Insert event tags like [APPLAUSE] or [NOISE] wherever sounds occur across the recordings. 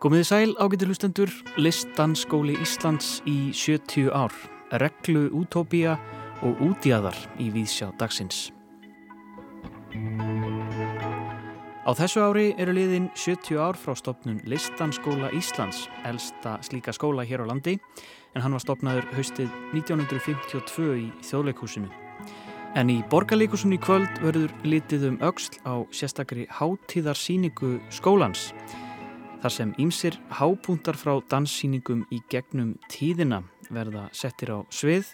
Komiði sæl ágættir hlustendur, Listanskóli Íslands í 70 ár, reglu útópía og útjæðar í víðsjá dagsins. Á þessu ári eru liðin 70 ár frá stopnun Listanskóla Íslands, elsta slíka skóla hér á landi, en hann var stopnaður haustið 1952 í þjóðleikúsinu. En í borgarleikusunni í kvöld verður litið um auksl á sérstakri hátíðarsýningu skólans, þar sem ímsir hápuntar frá danssýningum í gegnum tíðina verða settir á svið,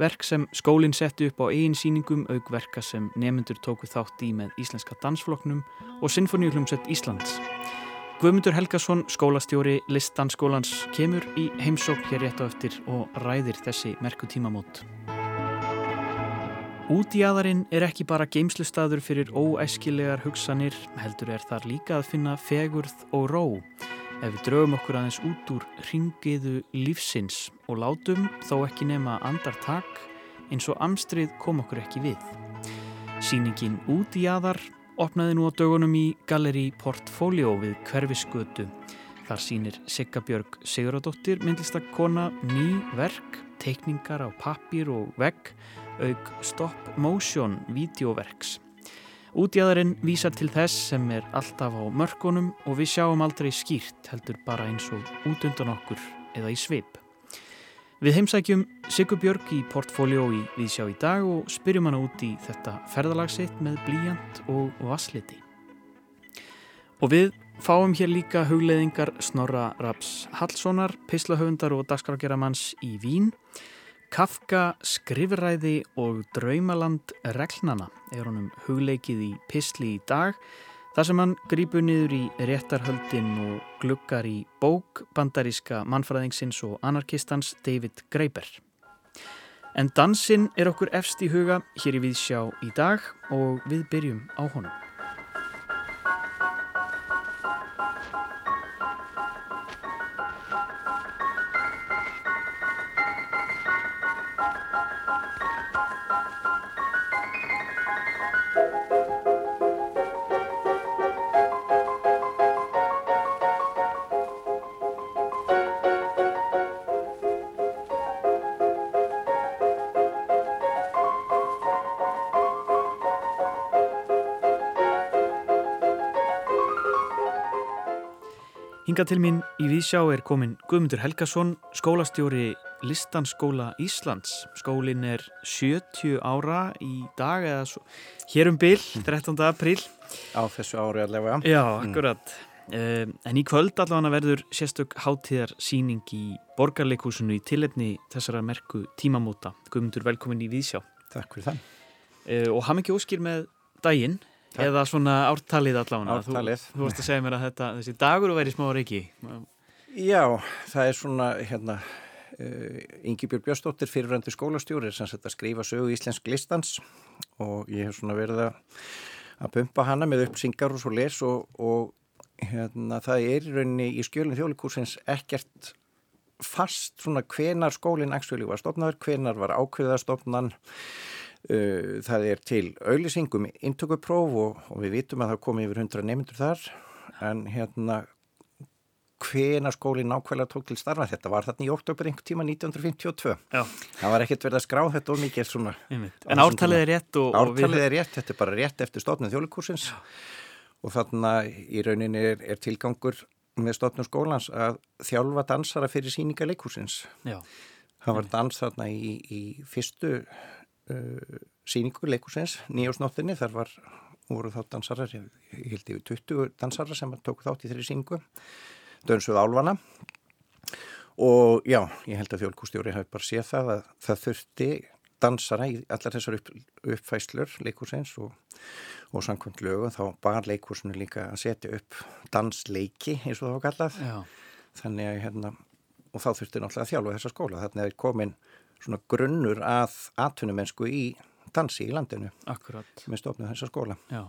verk sem skólinn setti upp á eigin sýningum, aukverka sem nemyndur tóku þátt í með Íslenska dansfloknum og Sinfoníuhlumsett Íslands. Guðmundur Helgason, skólastjóri Listdanskólans, kemur í heimsók hér rétt á eftir og ræðir þessi merku tímamót. Útjæðarinn er ekki bara geimslustadur fyrir óæskilegar hugsanir, heldur er þar líka að finna fegurð og ró ef við draugum okkur aðeins út úr ringiðu lífsins og látum þó ekki nema andartak eins og amstrið kom okkur ekki við. Sýningin Útjæðar opnaði nú á dögunum í Galeri Portfolio við Hverfisgötu. Þar sýnir Siggabjörg Siguradóttir myndlistakona ný verk, teikningar á pappir og vegg auk stop motion videoverks. Útjæðarinn vísar til þess sem er alltaf á mörkunum og við sjáum aldrei skýrt heldur bara eins og út undan okkur eða í sveip. Við heimsækjum Sigurbjörg í portfóljó í Vísjá í dag og spyrjum hana út í þetta ferðalagsitt með blíjant og vasliti. Og við fáum hér líka hugleðingar Snorra Raps Hallssonar, pislahöfundar og dagskrákjaramanns í Vín Kafka skrifræði og draumaland reglnana er honum hugleikið í Pistli í dag þar sem hann grýpur niður í réttarhöldin og gluggar í bók bandaríska mannfræðingsins og anarkistans David Graeber. En dansinn er okkur efst í huga hér í Víðsjá í dag og við byrjum á honum. Hinga til mín í Vísjá er komin Guðmundur Helgason, skólastjóri Listanskóla Íslands. Skólinn er 70 ára í dag eða svo, hér um byll, 13. apríl. Á þessu ári allavega. Já, akkurat. Mm. En í kvöld allavega verður sérstök hátíðar síning í borgarleikúsinu í tilefni þessara merku tímamóta. Guðmundur, velkomin í Vísjá. Takk fyrir það. Og haf ekki óskil með daginn. Eða svona ártalið allavega. Ártalið. Þú, þú varst að segja mér að þetta, þessi dagur væri smá reiki. Já, það er svona, hérna, uh, Yngibjörg Björnsdóttir fyrirvendur skólastjóri sem sett að skrifa sögu íslensk listans og ég hef svona verið að pumpa hana með uppsingar og svo les og, og hérna, það er í rauninni í skjölinn þjóðlikursins ekkert fast svona hvenar skólinn var stopnaður, hvenar var ákveða stopnan Uh, það er til auðlýsingum intökupróf og, og við vitum að það komi yfir 100 nefndur þar. En hérna hvena skólinn nákvæmlega tók til starfa? Þetta var þarna í oktober einhver tíma 1952 Já. það var ekkert verið að skrá þetta og mikið svona en ártalið er rétt og, ártalið við... er rétt, þetta er bara rétt eftir stofnum þjóðlikursins og þarna í rauninni er, er tilgangur með stofnum skólans að þjálfa dansara fyrir síninga leikursins það var dans þarna í, í fyrstu uh, síningu leikursins nýjásnóttinni þar var, voru þá dansarar ég held yfir 20 dansarar sem tók þátt í þeirri síningu dönsuð álvana og já, ég held að þjólkústjóri hafi bara séð það að það þurfti dansara í allar þessar upp, uppfæslur leikursins og, og samkvæmt lögu þá bar leikursinu líka að setja upp dansleiki eins og það var kallað. Já. þannig að hérna og þá þurfti náttúrulega að þjálfa þessa skóla. Þannig að komin svona grunnur að atvinnumennsku í dansi í landinu. Akkurat. með stofnum þessa skóla. Já,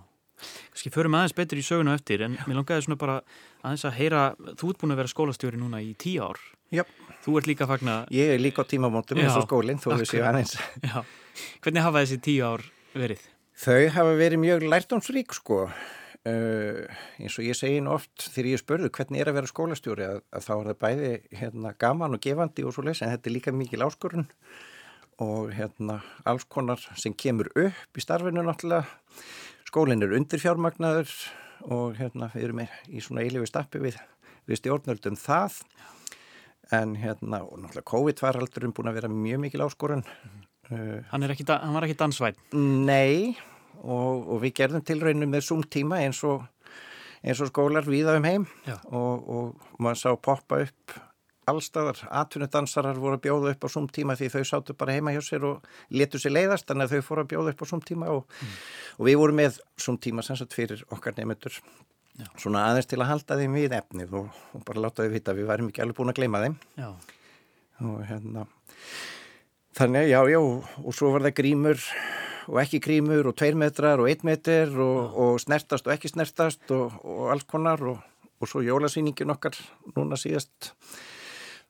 kannski förum aðeins betur í söguna eftir en Já. mér langaði svona bara aðeins að heyra þú ert búin að vera skólastjóri núna í tíu ár. Já Þú ert líka fagna Ég er líka á tímamótum eins og skólinn, þú veist ég aðeins Já, hvernig hafa þessi tíu ár verið? Þau hafa verið mjög lærtámsrík sko uh, eins og ég segi nú oft þegar ég spörðu hvernig er að vera skólastjóri að, að þá er það bæði hérna, gaman og gefandi og svo leiðs en þetta er líka mikil áskorun og hérna alls konar sem kemur upp í starfinu náttúrulega. Skólinn er undir fjármagnaður og hérna við erum í svona eilifu stappi við, við stjórnöldum það. En hérna og náttúrulega COVID-varaldurum búin að vera mjög mikil áskorun. Uh, Hann, ekki, hann var ekki dansvæð? Nei og, og við gerðum tilraunum með Zoom tíma eins og, eins og skólar viða um heim. Og, og maður sá poppa upp allstaðar, atvinnudansarar voru að bjóða upp á Zoom tíma því þau sátu bara heima hjá sér og letu sér leiðast þannig að þau fóru að bjóða upp á Zoom tíma og, mm. og við vorum með Zoom tíma sem sagt fyrir okkar nefnendur svona aðeins til að halda þeim við efnið og, og bara láta þau vita að við værim ekki alveg búin að gleyma þeim. Já. og hérna. Þannig já já og svo var það grímur og ekki grímur og tveir metrar og einn metr og, og snertast og ekki snertast og alls konar og svo jólasýningin okkar núna síðast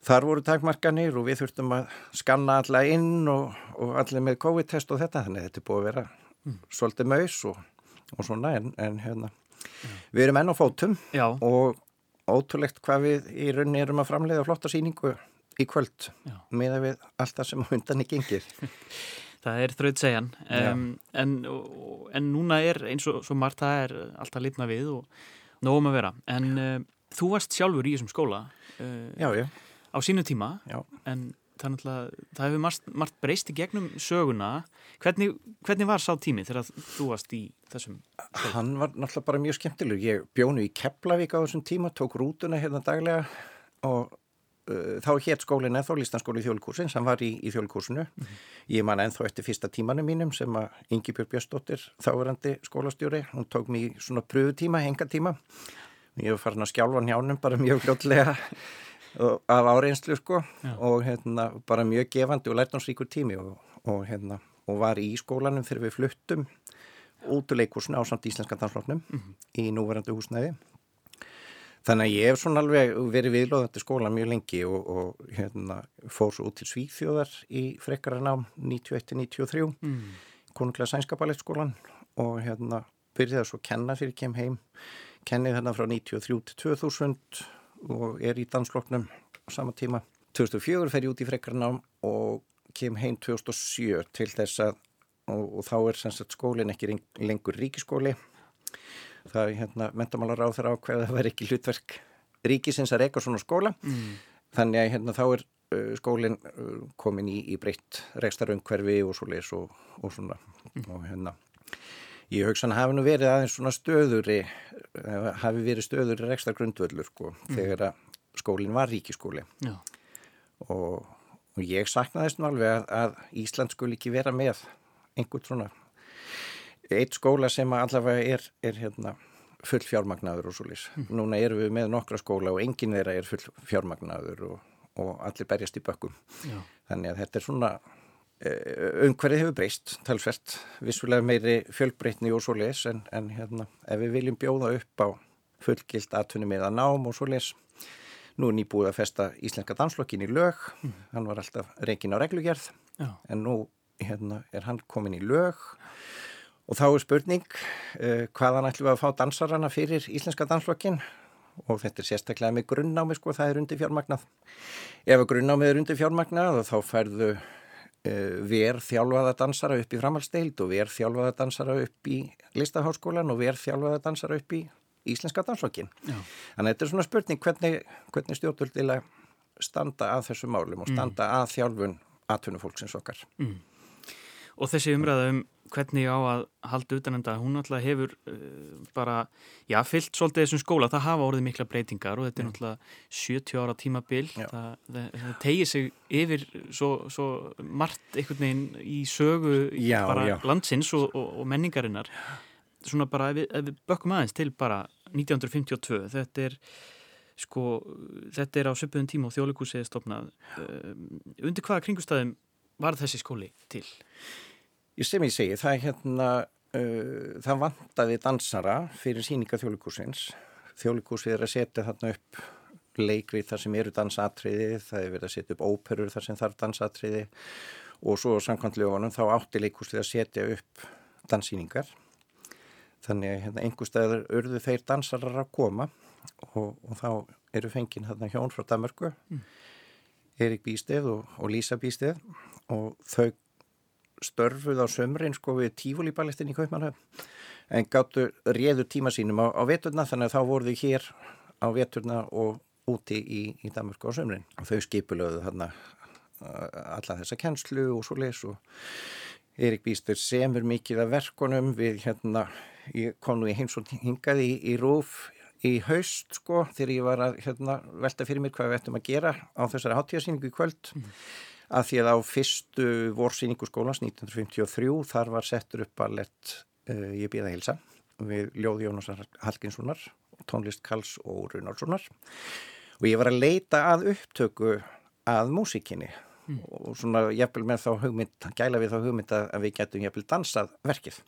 Þar voru takmarkanir og við þurftum að skanna alla inn og, og allir með COVID-test og þetta, þannig þetta er búið að vera mm. svolítið maus og, og svona en, en hérna, ja. við erum enn á fótum Já. og ótrúlegt hvað við í rauninni erum að framleiða flotta síningu í kvöld með að við allt það sem hundan í gengir. [LAUGHS] Það er þrauð segjan, um, en, en núna er eins og margt það er alltaf litna við og nógum að vera, en uh, þú varst sjálfur í þessum skóla. Uh, já, já. á sínu tíma. Já. en það, það hefur margt, margt breyst í gegnum söguna. Hvernig, hvernig var sá tími þegar þú varst í þessum söguna? Hann var náttúrulega bara mjög skemmtilegur. Ég bjónu í Keflavík á þessum tíma tók rútuna hérna daglega og þá hétt skólinn ennþá listanskóli í þjólikúsin sem var í, í þjólikúsinu mm -hmm. ég man ennþá eftir fyrsta tímanum mínum sem að Ingi Björn Björnsdóttir þáverandi skólastjóri, hún tók mér svona pröfutíma, hengatíma ég var farin að skjálfa njánum bara mjög gljóðlega [LAUGHS] af áreinslu sko Já. og hérna bara mjög gefandi og lærtánsríkur tími og, og hérna og var í skólanum þegar við fluttum út úr leikursinu á samt Íslenska dansfloknum mm -hmm. í núverandi húsnæði þannig að ég hef svona alveg verið viðlóðandi skóla mjög lengi og, og hérna fór svo út til Svíþjóðar í frekkaranám 91-93 mm. konunglega sænska ballettskólan og hérna byrjaði svo að kenna fyrir kem heim kennið hérna frá 93 til 2000 og er í dansfloknum á sama tíma. 2004 fer ég út í frekarnám og kem heim 2007 til þess að og, og þá er sagt, skólinn ekki lengur ríkiskóli. Það hérna mentamálar á þeirra ákveð að það verð ekki hlutverk ríkisins að reyka svona skóla. Mm. Þannig að hérna þá er uh, skólinn uh, komin í, í breytt rekstaröngverfi og svo leis og, og svona mm. og hérna Ég hugsa hann hafi nú verið aðeins svona stöðuri, hafi verið stöðuri rekstar grundvöldur sko, mm. þegar að skólinn var ríkiskóli og, og ég saknaðist nú alveg að, að Ísland skul ekki vera með einhvern svona eitt skóla sem allavega er, er hérna, full fjármagnaður og svo lís. Mm. Núna erum við með nokkra skóla og enginn þeirra er full fjármagnaður og, og allir berjast í bökkum. Já. Þannig að þetta er svona Eh, umhverfið hefur breyst talsvert, vissulega meiri fjölbreytni og svo les en, en hérna, ef við viljum bjóða upp á fullgilt aðtunni með að nám og svo les nú er nýbúið að festa Íslenska danslokkin í lög mm. hann var alltaf reygin á reglugjörð Já. en nú hérna, er hann komin í lög og þá er spurning uh, hvaðan ætlum við að fá dansarana fyrir Íslenska danslokkin og þetta er sérstaklega með grunnnámi sko, það er undir fjármagnað ef grunnnámið er undir fjármagnað þá færðu Eh, verð þjálfaða dansara upp í framhaldsdeild og verð þjálfaða dansara upp í listaháskólan og verð þjálfaða dansara upp í Íslenska dansflokkin. Þannig að þetta er svona spurning hvernig, hvernig stjórnvöld vilja standa að þessu málum og mm. standa mm. að þjálfun aðtunufólksins okkar. Mm. Og þessi umræða um hvernig á að halda utanenda, hún alltaf hefur uh, bara, já, fyllt svolítið þessum skóla, það hafa orðið mikla breytingar og þetta er náttúrulega 70 ára tímabil. Það, það, það tegir sig yfir svo, svo margt einhvern veginn í sögu já, bara já. landsins og, og, og menningarinnar. Svona bara, ef við, ef við bökkum aðeins til bara 1952, þetta er sko, þetta er á söpöðun tíma og þjóðleikúsið stofnað. Um, undir hvaða kringustæðum var þessi skóli til? Sem ég segi, það er hérna, uh, það vantaði dansara fyrir síninga þjólikúsins. Þjólikúsið er að setja þarna upp leikrið þar sem eru dansatriði, það er verið að setja upp óperur þar sem þarf dansatriði og svo samkvæmt lögunum þá átti leikúsið að setja upp danssýningar. þannig að hérna, einhver staður urðu þeir dansarar að koma og, og þá eru fengið hérna hjón frá Danmarku mm. Erik Bísteð og, og Lísa Bísteð og þau störfuð á sömrin sko við tífúlíballistin í Kaupmannhöfn en gáttu réður tíma sínum á, á veturna þannig að þá voru þau hér á veturna og úti í, í Danmarku á sömrin og þau skipulöðu þarna uh, alla þessa kennslu og svo les og Erik Bísteð semur mikið af verkonum við hérna, ég kom nú í heims og hingaði í, í Rúf í haust sko þegar ég var að hérna, velta fyrir mér hvað við ættum að gera á þessari hátíðarsýningu í kvöld. Mm. Að því að á fyrstu vorsýningu skólans 1953 þar var settur upp að lett uh, ég býða hilsa við Ljóði Jónasar Halkinssonar tónlist Kals og Runarssonar og ég var að leita að upptöku að músikinni mm. og svona jæfnvel með þá hugmynd gæla við þá hugmynd að við getum jæfnvel dansað verkið.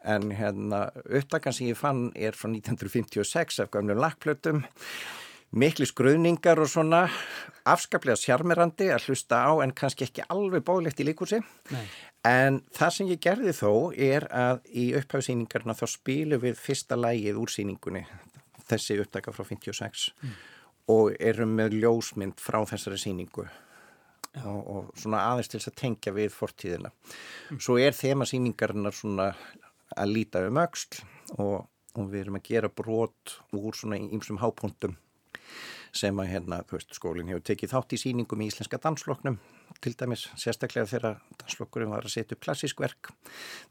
En hérna uppdagan sem ég fann er frá 1956 af gamlu lakplötum miklu skruðningar og svona afskaplega sjarmerandi að hlusta á en kannski ekki alveg bóðlegt í líkursi Nei. en það sem ég gerði þó er að í upphæfsýningarna þá spilu við fyrsta lægið úr síningunni þessi uppdaga frá 56 mm. og erum með ljósmynd frá þessari síningu og, og svona aðeins til þess að tengja við fortíðina mm. svo er þema síningarna svona að líta um auksl og, og við erum að gera brot úr svona ímsum hápuntum sem að hérna, þú veist, skólinn hefur tekið þátt í síningum í íslenska dansloknum til dæmis, sérstaklega þegar danslokkurinn var að setja upp klassísk verk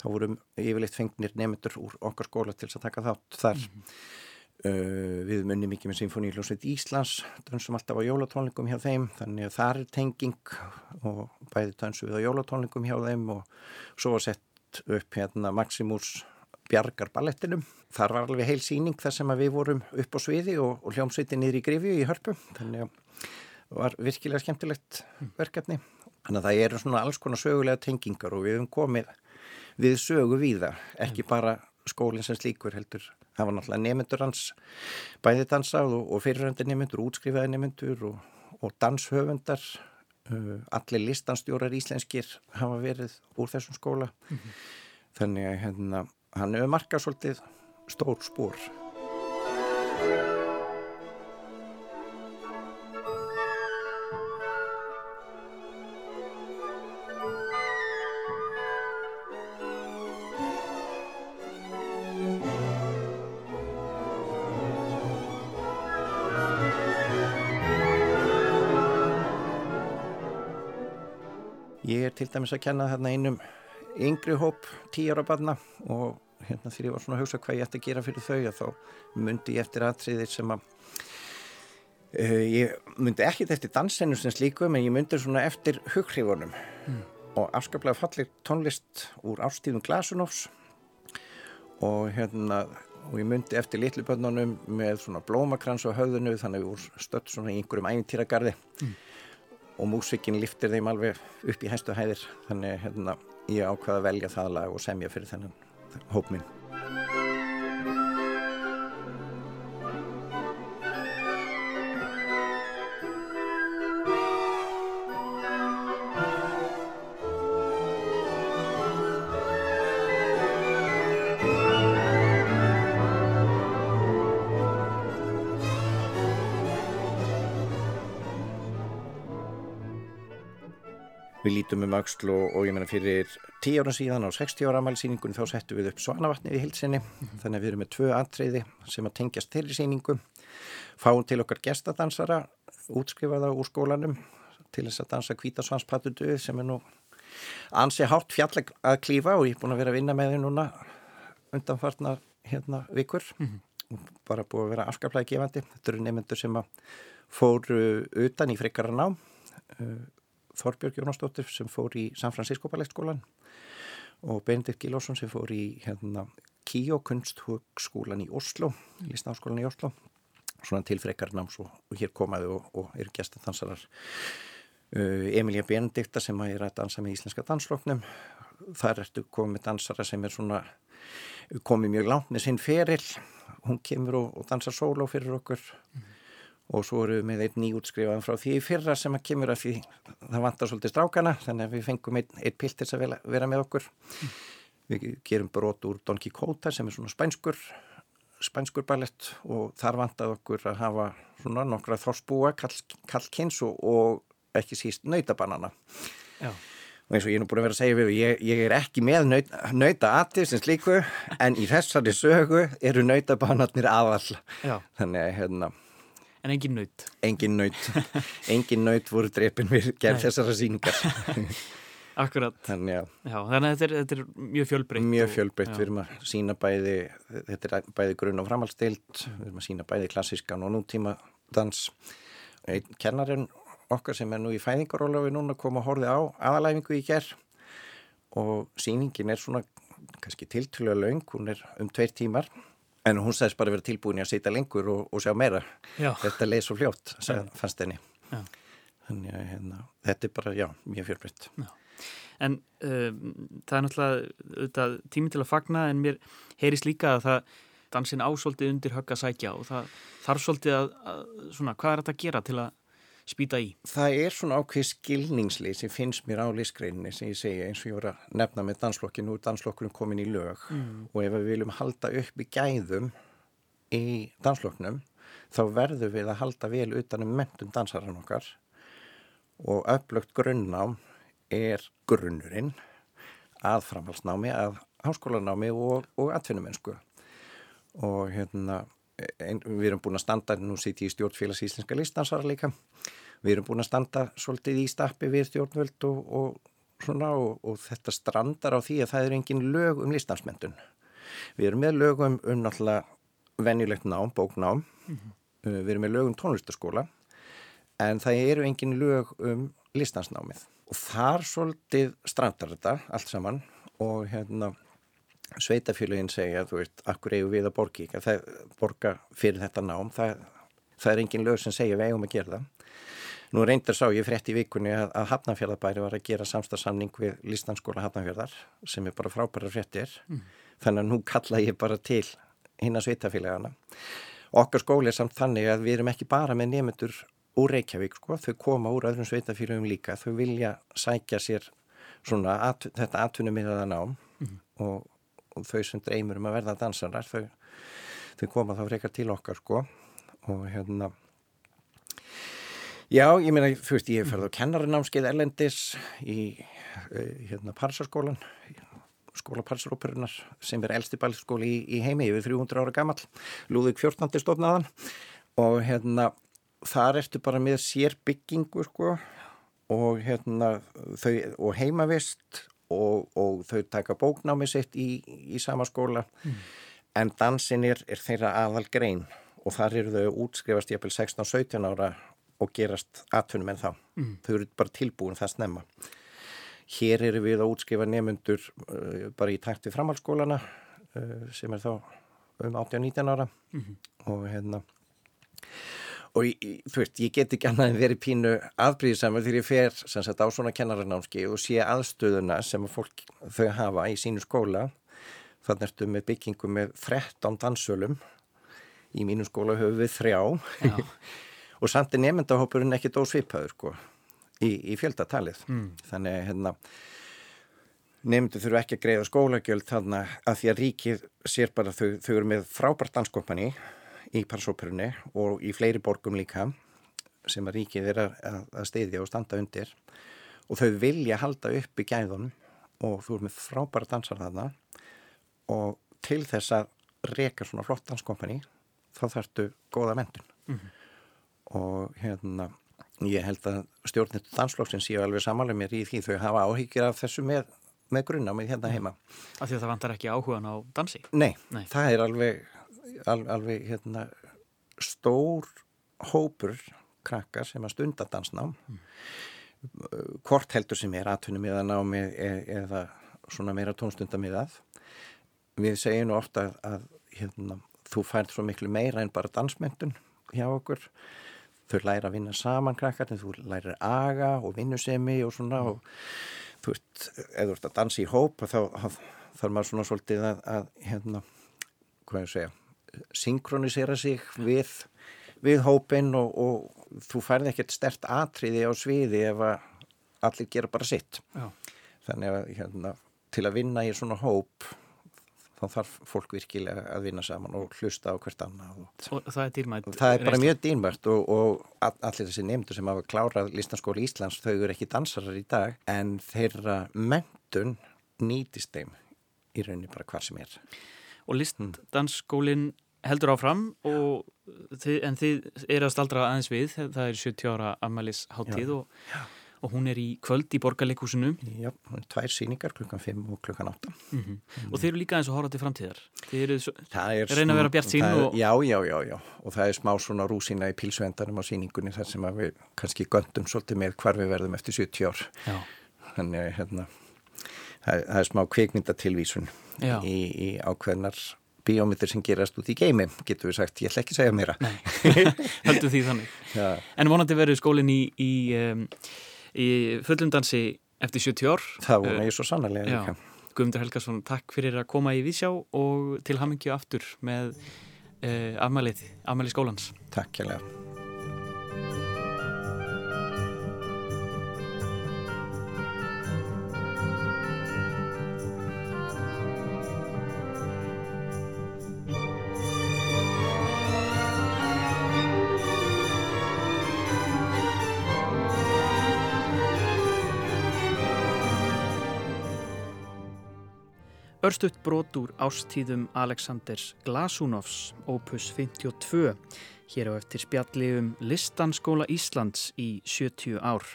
þá vorum yfirleitt fengnir nefndur úr okkar skóla til að taka þátt þar mm -hmm. uh, við munni mikið með Sinfoníljósveit Íslands dansum alltaf á jólatónlingum hjá þeim þannig að það er tenging og bæði dansu við á jólatónlingum hjá þeim og svo sett upp hérna Maximus Bjargar ballettinum. Þar var alveg heil síning þar sem við vorum upp á sviði og, og hljómsveiti niður í Grifju í Hörpu. Þannig að það var virkilega skemmtilegt verkefni. Þannig að það eru svona alls konar sögulega tengingar og við hefum komið við sögu við það. Ekki bara skólinn sem slíkur heldur. Það var náttúrulega nemyndur hans bæði dansað og, og fyrirhandi nemyndur, útskrifaði nemyndur og, og danshöfundar Uh, allir listanstjórar íslenskir hafa verið úr þessum skóla mm -hmm. þannig að hérna, hann hefur markað svolítið stór spór til dæmis að kenna þarna einum yngri hóp tíjar á barna og hérna þegar ég var svona að hugsa hvað ég ætti að gera fyrir þau að þá myndi ég eftir aðtriðir sem að uh, ég myndi ekkit eftir dansinu sem slíku en ég myndi svona eftir hugrifunum mm. og afskaplega fallir tónlist úr ástíðum Glasunofs og hérna og ég myndi eftir litluböndunum með svona blómakrans og höfðunu þannig að við vorum stött svona í einhverjum ægintýragarði mm og músikin liftir þeim alveg upp í hæstu hæðir. Þannig hérna, ég ákvaða að velja það lag og semja fyrir þennan hópminn lítum um auksl og, og ég menna fyrir 10 ára síðan á 60 ára amælsýningun þá settum við upp svanavatnið í hilsinni mm þannig að við erum með tvö atriði sem að tengjast þeirri síningu fáum til okkar gestadansara útskrifaða úr skólanum til þess að dansa kvítasvanspatudu sem er nú ansi hátt fjalleg að klífa og ég er búin að vera að vinna með þau núna undanfarnar hérna vikur. Mm bara búin að vera afskaplega gefandi. Þetta eru nefnendur sem að fóru utan í frikara ná Þorbjörg Jónasdóttir sem fór í San Francisco Ballettskólan og Benedikt Gilásson sem fór í hérna, Kíó kunsthugskólan í Oslo, Listnáskólan í Oslo svona tilfrekar náms og, og hér komaði og, og eru gestadansarar. Uh, Emilia Benedikta sem er að dansa með íslenska dansloknum þar ertu komið dansara sem er svona komið mjög langt með sinn feril hún kemur og, og dansar sóló fyrir okkur. Mm og svo eru við með einn nýjútskrifaðan frá því fyrra sem að kemur að því það vantar svolítið strákana þannig að við fengum einn, einn piltir að vera með okkur mm. við gerum brot úr Don Quixote sem er svona spænskur spænskur ballett og þar vantað okkur að hafa svona nokkra þorsbúa kallkynns og, og ekki síst nautabanana Já. og eins og ég er nú búin að vera að segja við ég, ég er ekki með naut, nauta aðtið sem slíku en í þessari sögu eru nautabanarnir aðall þannig að hérna En engin naut? Engin naut. Engin naut voru drefin við gerð þessara síningar. [LAUGHS] Akkurat. Þannig, já. Já, þannig að þetta er, þetta er mjög fjölbreytt. Mjög fjölbreytt. Við erum að sína bæði, þetta er bæði grunn og framhalstilt, við erum að sína bæði klassískan og nútíma dans. Einn kennarinn okkar sem er nú í fæðingarólafi núna kom að horfi á aðalæfingu í gerð og síningin er svona kannski tiltölulega laung, hún er um tveir tímar en hún sæðist bara að vera tilbúin í að sita lengur og, og sjá meira. Já. Þetta leið svo fljótt, fannst henni. Já. Þannig að hérna, þetta er bara, já, mjög fjölbreytt. Já. En um, það er náttúrulega tími til að fagna en mér heyrist líka að það dansin ásóldi undir högg að sækja og það þarf svolítið að, að svona, hvað er þetta að gera til að spýta í? Það er svona ákveð skilningsli sem finnst mér á lísgreininni sem ég segja eins og ég voru að nefna með danslokkin nú er danslokkurinn komin í lög mm. og ef við viljum halda upp í gæðum í dansloknum þá verðum við að halda vel utanum mentum dansarann okkar og upplögt grunnám er grunnurinn að framhalsnámi, að háskólanámi og, og atvinnumennsku og hérna ein, við erum búin að standa, nú sýti ég í stjórnfélags íslenska listansara líka. Við erum búin að standa svolítið í stappi við stjórnvöld og, og svona og, og þetta strandar á því að það er engin lög um listansmyndun við erum með lögum um náttúrulega venjulegt nám, bóknám. Mm -hmm. við erum með lögum tónlistaskóla en það eru engin lög um listansnámið. Og þar svolítið strandar þetta allt saman og hérna sveitafélagin segja þú veist, akkur eigum við að borga ekki það borga fyrir þetta nám. Það, það er engin lög sem segja við eigum að gera það. Nú reyndar sá ég frétt í vikunni að, að Hafnarfjörðabæri var að gera samstagsamning við Listanskóla Hafnarfjörðar sem er bara frábæra fréttir. Mm. þannig að nú kalla ég bara til hinn að sveitafélagana okkar skóli er samt þannig að við erum ekki bara með nefnendur úr Reykjavík sko, þau koma úr öðrum sveitafélagum líka, þau vilja sækja sér svona at, þetta atvinnumiðaða nám mm. og, og þau sem dreymur um að verða dansarar þau, þau koma þá frekar til okkar sko og hérna já, ég meina, þú veist, ég hef ferð á kennarinámskeið Erlendis í eh, hérna Parsaskólan skóla Parsaróperunar sem er elsti bælskóli í, í heimi yfir 300 ára gammal Lúðvík 14. stofnaðan og hérna þar ertu bara með sér byggingu sko og, hérna, þau, og heimavist og, og þau taka bóknámi sitt í, í sama skóla mm. en dansin er, er þeirra aðal grein og þar eru þau útskrifast jæfnvel 16-17 ára og gerast atvinnum en þá. Mm. Þau eru bara tilbúin það snemma. Hér eru við að útskrifa nefnundur uh, bara í takt við framhaldsskólana uh, sem er þá um 18-19 ára mm -hmm. og hérna og þú veist, ég get ekki annað en verið pínu afbríðisamur þegar ég fer sagt, á svona kennaranámski og sé aðstöðuna sem fólk þau hafa í sínu skóla. Þannig ertu með byggingu með 13 dansölum í mínu skóla höfum við þrjá. [LAUGHS] Og samt er nefndahópurinn ekkit ósvipaður sko, í, í fjöldatalið. Mm. þannig hérna nefndu þurfu ekki að greiða skólagjöld þannig að því að ríkið sér bara þau, þau eru með frábært danskompani í Parsóperunni og í fleiri borgum líka sem að ríkið er að, að steyðja og standa undir og þau vilja halda upp í gæðunum og þú er með frábæra dansar þarna og til þess að reyka svona flott danskompani þá þarftu góða vendun mm -hmm. og hérna ég held að stjórnittu danslóksinn séu alveg samanlega mér í því þau hafa áhyggjur af þessu með, með grunna með hérna heima Af því að það vantar ekki áhugan á dansi? Nei, Nei. það er alveg al, alveg hérna, stór hópur krakkar sem að stunda dansnám mm. hvort heldur sem er eða námi e, eða svona meira tónstundamiðað við segjum ofta að, að hérna, þú færð svo miklu meira en bara dansmyndun hjá okkur þau læra að vinna saman krakkar þú læra aga og vinnusemi og svona mm. og þú veist, eða þú ert að dansa í hóp þá þarf maður svona svolítið að, að hérna, hvað ég segja synkronisera sig við, við hópin og, og þú færði ekkert stert atriði á sviði ef að allir gera bara sitt Já. þannig að hérna, til að vinna í svona hóp þá þarf fólk virkilega að vinna saman og hlusta á hvert annað. Og, og það er dýrmætt? Það er bara mjög dýrmætt og, og allir þessi nefndur sem hafa klárað Listanskóli Íslands, þau eru ekki dansarar í dag en þeirra mentun nýtist þeim í rauninni bara hvað sem er. Og Listanskólinn heldur áfram og en þið er að staldra aðeins við, það er 70 ára afmælis háttíð og, og hún er í kvöld í borgarleikúsinu Já, hún er tvær síningar klukkan 5 og klukkan 8 mm -hmm. mm. Og þeir eru líka eins og horfa til framtíðar. Þeir eru svo, reyna að vera bjart sín og... Já, já, já, já. Og það er smá svona rúsina í pilsuendanum á síningunni þar sem við kannski göndum svolítið með hvar við verðum eftir 70 ár. Já. Þannig hérna það, það er smá kveikmyndatilvísun í, í ákveðnar bíómyndir sem gerast út í geimi, getur við sagt, ég ætla ekki að segja mér Nei, [LAUGHS] heldur því þannig. Ja. En vonandi verður skólinn í, í, um, í fullundansi eftir 70 ár. Það vona ég svo sannlega Guðmundur Helgarsson, takk fyrir að koma í Vísjá og til hamingju aftur með uh, afmælið, afmælið skólans. Takk hjá Örstuðt brot úr ástíðum Aleksandrs Glasunovs, opus 52, hér á eftir spjalli um Listanskóla Íslands í 70 ár.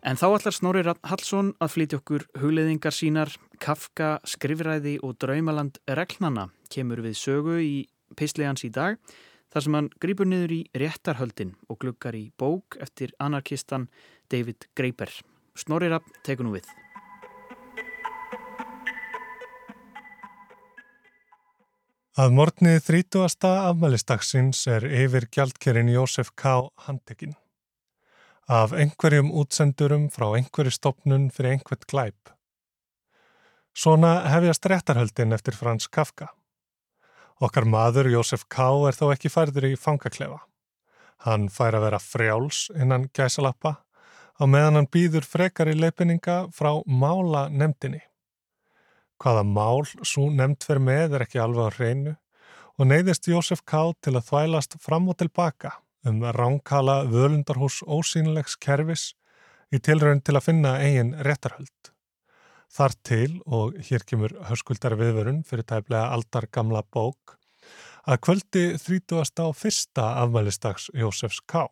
En þá allar Snorri Hallsson að flytja okkur hugleðingar sínar, Kafka, skrifræði og draumaland reglnana kemur við sögu í Pistlegans í dag, þar sem hann grýpur niður í réttarhöldin og glukkar í bók eftir anarkistan David Greiper. Snorri Rapp tekur nú við. Að morgnið 30. afmælistagsins er yfir gjaldkerinn Jósef K. handekinn. Af einhverjum útsendurum frá einhverju stopnun fyrir einhvert glæp. Svona hefjast réttarhöldin eftir Frans Kafka. Okkar maður Jósef K. er þó ekki færður í fangaklefa. Hann fær að vera frjáls innan gæsalappa á meðan hann býður frekar í leifinninga frá mála nefndinni. Hvaða mál svo nefnd fyrir með er ekki alveg á hreinu og neyðist Jósef K. til að þvælast fram og tilbaka um ránkala völundarhús ósýnilegs kervis í tilraun til að finna eigin réttarhöld. Þar til, og hér kemur höskuldar viðvörun fyrir tæplega aldar gamla bók, að kvöldi 30. og fyrsta afmælistags Jósefs K.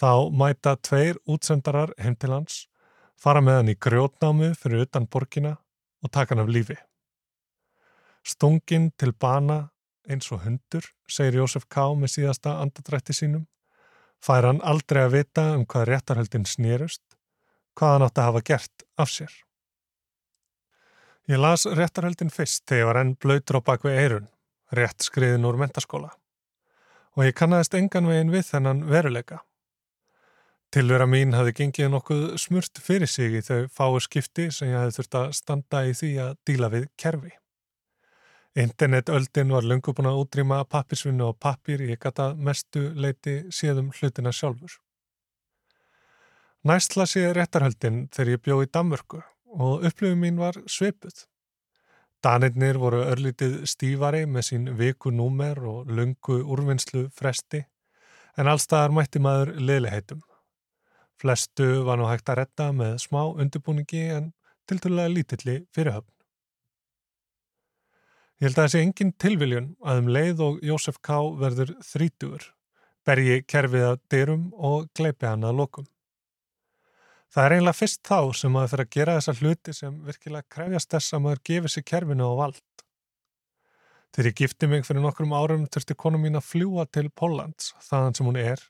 Þá mæta tveir útsendarar heim til hans, fara með hann í grjótnámi fyrir utan borgina og taka hann af lífi. Stungin til bana eins og hundur, segir Jósef K. með síðasta andadrætti sínum, fær hann aldrei að vita um hvað réttarhöldin snýrust, hvað hann átti að hafa gert af sér. Ég las réttarhöldin fyrst þegar ég var enn blöytur á bakvið eirun, rétt skriðin úr mentaskóla, og ég kannast engan veginn við þennan veruleika. Tilvera mín hafi gengið nokkuð smurt fyrir sig í þau fáu skipti sem ég hafi þurft að standa í því að díla við kerfi. Internetöldin var lungu búin að útrýma pappirsvinnu og pappir ég gata mestu leiti séðum hlutina sjálfur. Næstla sé réttarhöldin þegar ég bjó í Danmörku og upplifum mín var sveipuð. Danirnir voru örlítið stífari með sín vikunúmer og lungu úrvinnslu fresti en allstaðar mætti maður leiliheitum. Flestu var nú hægt að retta með smá undirbúningi en tilturlega lítilli fyrirhöfn. Ég held að þessi engin tilviljun að um leið og Jósef K. verður þrítugur, bergi kerfið að dyrum og gleipi hann að lokum. Það er einlega fyrst þá sem maður fyrir að gera þessa hluti sem virkilega krefjast þess að maður gefið sér kerfinu á vald. Þegar ég gifti mig fyrir nokkrum árum þurfti konu mín að fljúa til Póllands, þaðan sem hún er,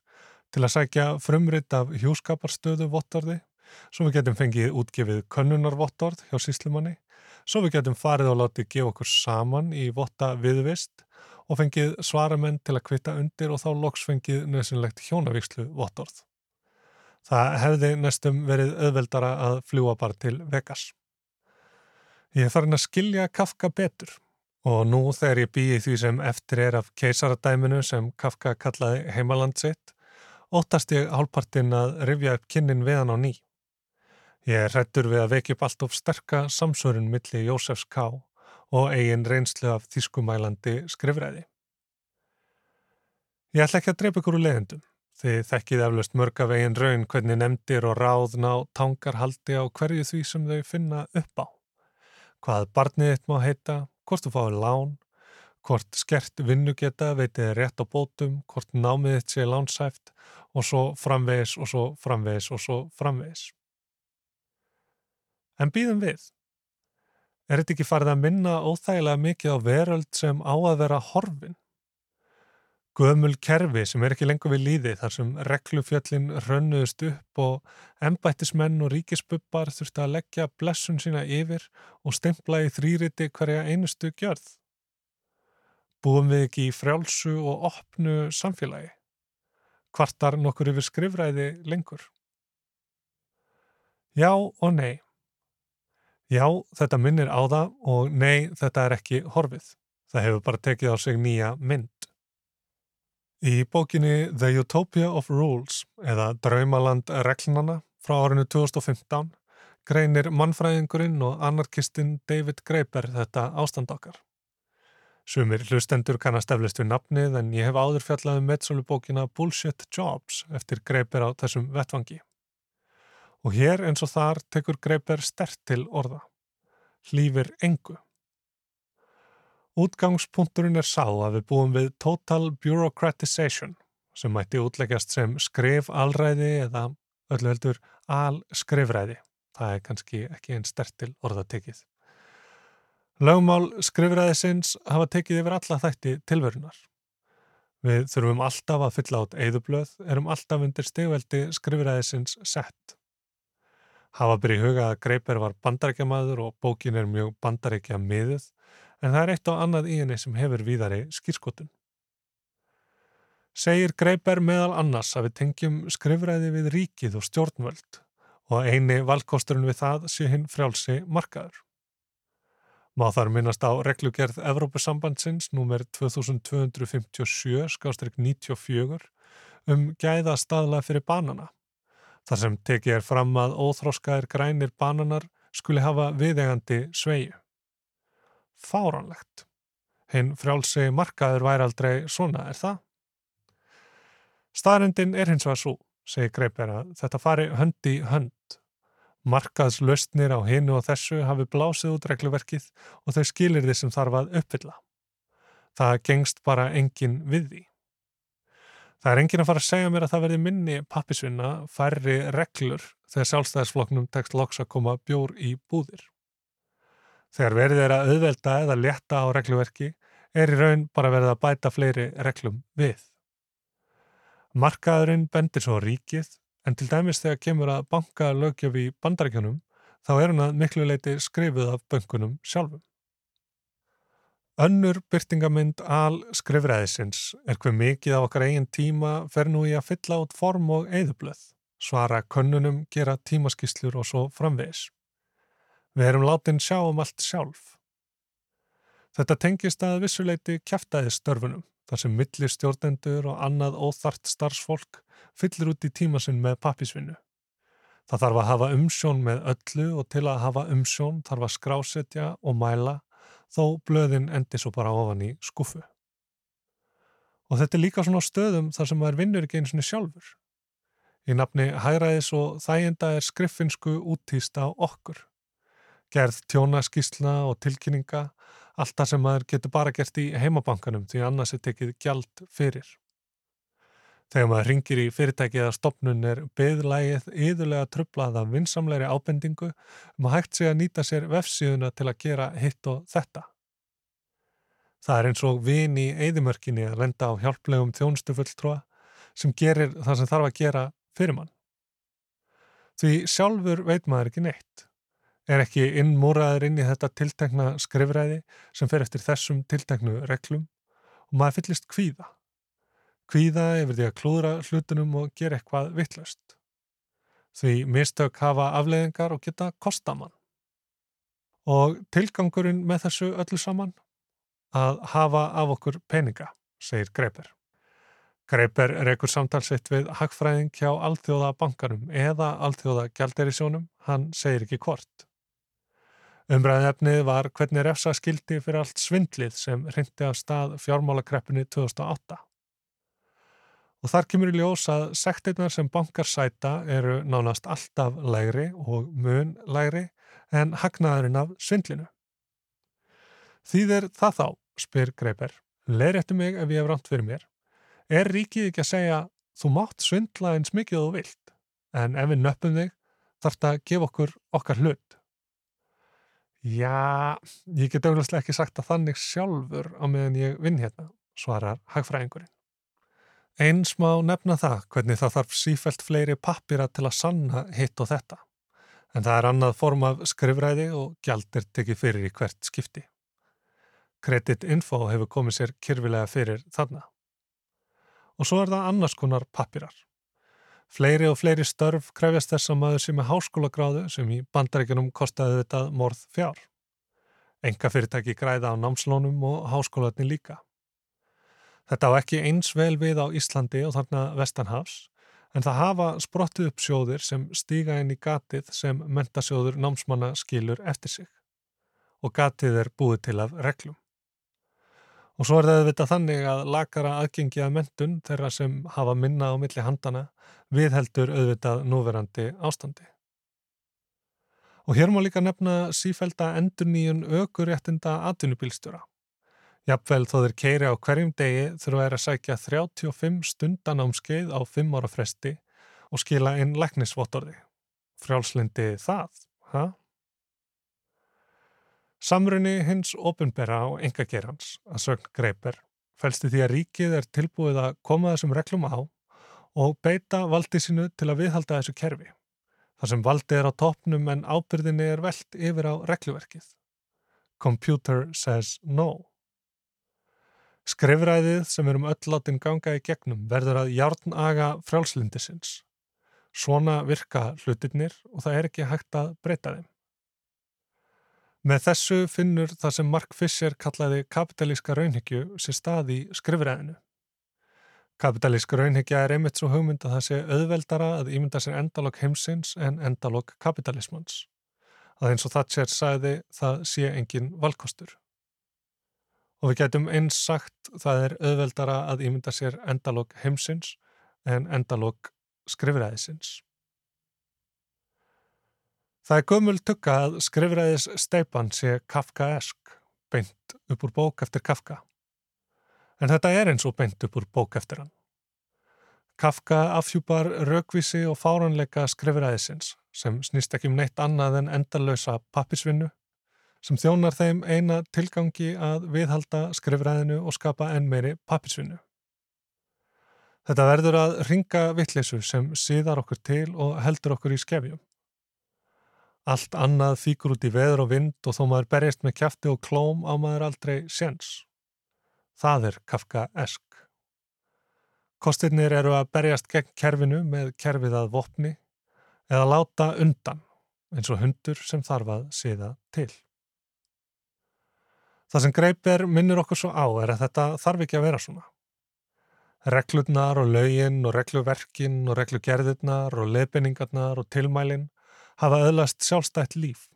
til að sækja frumrit af hjúskaparstöðu vottorði, svo við getum fengið útgefið könnunarvottorð hjá síslimanni, svo við getum farið og látið gefa okkur saman í votta viðvist og fengið svaramenn til að kvita undir og þá loks fengið nöðsynlegt hjónavíkslu vottorð. Það hefði næstum verið auðveldara að fljúa bara til Vegas. Ég er farin að skilja Kafka betur og nú þegar ég býi því sem eftir er af keisaradæminu sem Kafka kallaði heimaland sitt óttast ég hálfpartin að rifja upp kynnin við hann á ný. Ég hrettur við að vekja upp allt of sterka samsörun milli Jósefs K. og eigin reynslu af þýskumælandi skrifræði. Ég ætla ekki að drepa ykkur úr leðendum. Þið þekkið eflaust mörg af eigin raun hvernig nefndir og ráðna og tangar haldi á hverju því sem þau finna upp á. Hvað barnið þitt má heita, hvort þú fáið lán, hvort skert vinnu geta veitið rétt á bótum, hvort námið þitt sé lánsæft og svo framvegis og svo framvegis og svo framvegis. En býðum við. Er þetta ekki farið að minna óþægilega mikið á veröld sem á að vera horfin? gömul kerfi sem er ekki lengur við líði þar sem reglufjöllin rönnuðust upp og ennbættismenn og ríkisbubbar þurfti að leggja blessun sína yfir og stempla í þrýriti hverja einustu gjörð. Búum við ekki í frjálsu og opnu samfélagi? Hvartar nokkur yfir skrifræði lengur? Já og nei. Já, þetta minnir á það og nei, þetta er ekki horfið. Það hefur bara tekið á sig nýja mynd. Í bókinni The Utopia of Rules eða Draumaland reglnana frá árinu 2015 greinir mannfræðingurinn og anarkistinn David Graeber þetta ástand okkar. Sumir hlustendur kannast eflist við nafnið en ég hef áður fjallaði um meðsölubókina Bullshit Jobs eftir Graeber á þessum vettvangi. Og hér eins og þar tekur Graeber stert til orða. Hlýfir engu. Útgangspunkturinn er sá að við búum við total bureaucratization sem mætti útleggjast sem skrif alræði eða öllu heldur alskrifræði. Það er kannski ekki einn stertil orðatekið. Lögmál skrifræðisins hafa tekið yfir alla þætti tilverunar. Við þurfum alltaf að fylla át eðublöð, erum alltaf undir stegveldi skrifræðisins sett. Hafa byrjið huga að Greipер var bandarækjamaður og bókin er mjög bandarækja miðuð en það er eitt á annað í henni sem hefur víðari skýrskotun. Segir Greiber meðal annars að við tengjum skrifræði við ríkið og stjórnvöld og eini valkosturinn við það sé hinn frjálsi markaður. Má þar minnast á reglugerð Evrópusambandsins nr. 2257-94 um gæða staðla fyrir banana. Þar sem tekið er fram að óþróskaðir grænir bananar skuli hafa viðegandi sveiju fáranlegt. Hinn frjálsi markaður væri aldrei svona, er það? Staðrendin er hins vegar svo, segir Greipir að þetta fari hönd í hönd. Markaðslöstnir á hinu og þessu hafi blásið út regluverkið og þau skilir því sem þarf að uppfylla. Það gengst bara engin við því. Það er engin að fara að segja mér að það verði minni pappisvinna, færri reglur þegar sjálfstæðisfloknum tekst loks að koma bjór í búðir. Þegar verið er að auðvelda eða leta á regluverki er í raun bara verið að bæta fleiri reglum við. Markaðurinn bendir svo ríkið en til dæmis þegar kemur að banka lögjöf í bandarækjunum þá er hann að miklu leiti skrifuð af böngunum sjálfum. Önnur byrtingamind al skrifræðisins er hver mikið af okkar eigin tíma fer nú í að fylla út form og eðublöð, svara könnunum, gera tímaskíslur og svo framvegis. Við erum látin sjá um allt sjálf. Þetta tengist að vissuleiti kæftæði störfunum, þar sem milli stjórnendur og annað óþart starfsfólk fyllir út í tímasinn með pappisvinnu. Það þarf að hafa umsjón með öllu og til að hafa umsjón þarf að skrásetja og mæla þó blöðin endi svo bara ofan í skuffu. Og þetta er líka svona stöðum þar sem maður vinnur ekki eins og sjálfur. Í nafni hæræðis og þæginda er skriffinsku úttýst á okkur gerð tjónaskísla og tilkynninga, allt það sem maður getur bara gert í heimabankanum því annars er tekið gjald fyrir. Þegar maður ringir í fyrirtæki eða stopnun er beðlægið yðurlega trublað af vinsamleiri ábendingu um að hægt sig að nýta sér vefsíðuna til að gera hitt og þetta. Það er eins og vin í eðimörkinni að lenda á hjálplegum þjónstufulltrúa sem gerir það sem þarf að gera fyrir mann. Því sjálfur veit maður ekki neitt er ekki innmúraður inn í þetta tiltekna skrifræði sem fer eftir þessum tilteknu reglum og maður fyllist kvíða. Kvíða yfir því að klúðra hlutunum og gera eitthvað vittlust. Því mistök hafa afleiðingar og geta kostamann. Og tilgangurinn með þessu öllu saman? Að hafa af okkur peninga, segir Greipur. Greipur rekur samtalsitt við hagfræðing hjá Alþjóða bankarum eða Alþjóða gælderisjónum, hann segir ekki hvort. Umræðefnið var hvernig refsa skildi fyrir allt svindlið sem hrindi af stað fjármálakreppinu 2008. Og þar kemur í ljós að sektirnar sem bankar sæta eru nánast alltaf lægri og mun lægri en hagnaðurinn af svindlinu. Þýðir það þá, spyr Greipur, leiðrættu mig ef ég hef ránt fyrir mér. Er ríkið ekki að segja, þú mátt svindla eins mikið þú vilt, en ef við nöppum þig, þarf það að gefa okkur okkar hlut. Já, ég get auðvitað ekki sagt að þannig sjálfur á meðan ég vinn hérna, svarar hagfræðingurinn. Eins má nefna það hvernig það þarf sífælt fleiri pappira til að sanna hitt og þetta. En það er annað form af skrifræði og gjaldir tekið fyrir í hvert skipti. Credit Info hefur komið sér kyrfilega fyrir þarna. Og svo er það annars konar pappirar. Fleiri og fleiri störf krefjast þess að maður sem er háskólagráðu sem í bandaríkunum kostaði þetta morð fjár. Enga fyrirtæki græða á námslónum og háskólaðni líka. Þetta á ekki eins vel við á Íslandi og þarna Vestanhafs en það hafa sprottið upp sjóðir sem stíga inn í gatið sem mentasjóður námsmanna skilur eftir sig og gatið er búið til af reglum. Og svo er það auðvitað þannig að lakara aðgengi að mentun þeirra sem hafa minna á milli handana viðheldur auðvitað núverandi ástandi. Og hér má líka nefna sífælda endur nýjun aukuréttinda atvinnubílstjóra. Jafnvel þó þeir keiri á hverjum degi þurfa þeir að sækja 35 stundan ámskeið á 5 ára fresti og skila inn læknisvottorði. Frjálslindi það, ha? Samrunni hins ofinbera á engagerans að sögn greipir fælsti því að ríkið er tilbúið að koma þessum reglum á og beita valdi sinu til að viðhalda þessu kerfi. Þar sem valdi er á toppnum en ábyrðinni er veld yfir á regluverkið. Computer says no. Skrifræðið sem erum öll látin ganga í gegnum verður að járnaga frjálslindisins. Svona virka hlutirnir og það er ekki hægt að breyta þeim. Með þessu finnur það sem Mark Fisher kallaði kapitalíska raunhyggju sér stað í skrifræðinu. Kapitalíska raunhyggja er einmitt svo hugmynd að það sé auðveldara að ímynda sér endalokk heimsins en endalokk kapitalismans. Að eins og það sér sæði það sé engin valkostur. Og við getum eins sagt það er auðveldara að ímynda sér endalók heimsins en endalók skrifræðisins. Það er gömul tukka að skrifræðis steipan sé Kafkaesk, beint upp úr bók eftir Kafka. En þetta er eins og beint upp úr bók eftir hann. Kafka afhjúpar raukvísi og fáranleika skrifræðisins sem snýst ekki um neitt annað en endalösa pappisvinnu sem þjónar þeim eina tilgangi að viðhalda skrifræðinu og skapa enn meiri pappisvinnu. Þetta verður að ringa vittleysu sem síðar okkur til og heldur okkur í skefjum. Allt annað þýkur út í veður og vind og þó maður berjast með kæfti og klóm á maður aldrei séns. Það er Kafka-esk. Kostirnir eru að berjast gegn kerfinu með kerfið að vopni eða láta undan eins og hundur sem þarf að síða til. Það sem greipir minnir okkur svo á er að þetta þarf ekki að vera svona. Reglurnar og laugin og regluverkin og reglugerðirnar og lefinningarnar og tilmælin hafa öðlast sjálfstætt líf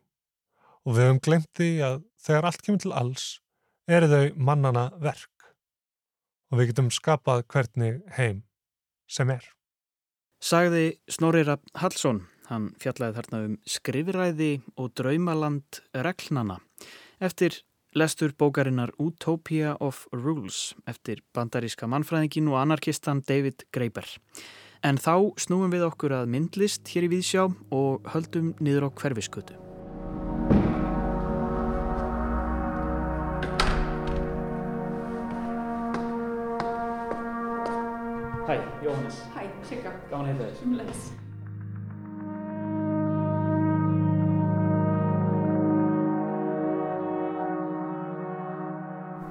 og við höfum glemt því að þegar allt kemur til alls eru þau mannana verk og við getum skapað hvernig heim sem er. Sagði Snorri Rapp Hallsson, hann fjallaði þarna um skrifræði og draumaland reglnana eftir lestur bókarinnar Utopia of Rules eftir bandaríska mannfræðingin og anarkistan David Graeber. En þá snúum við okkur að myndlist hér í Víðsjá og höldum niður á hverfiskötu. Hæ, Jóhannes. Hæ, Sigga. Gáðan heita þess. Umleis.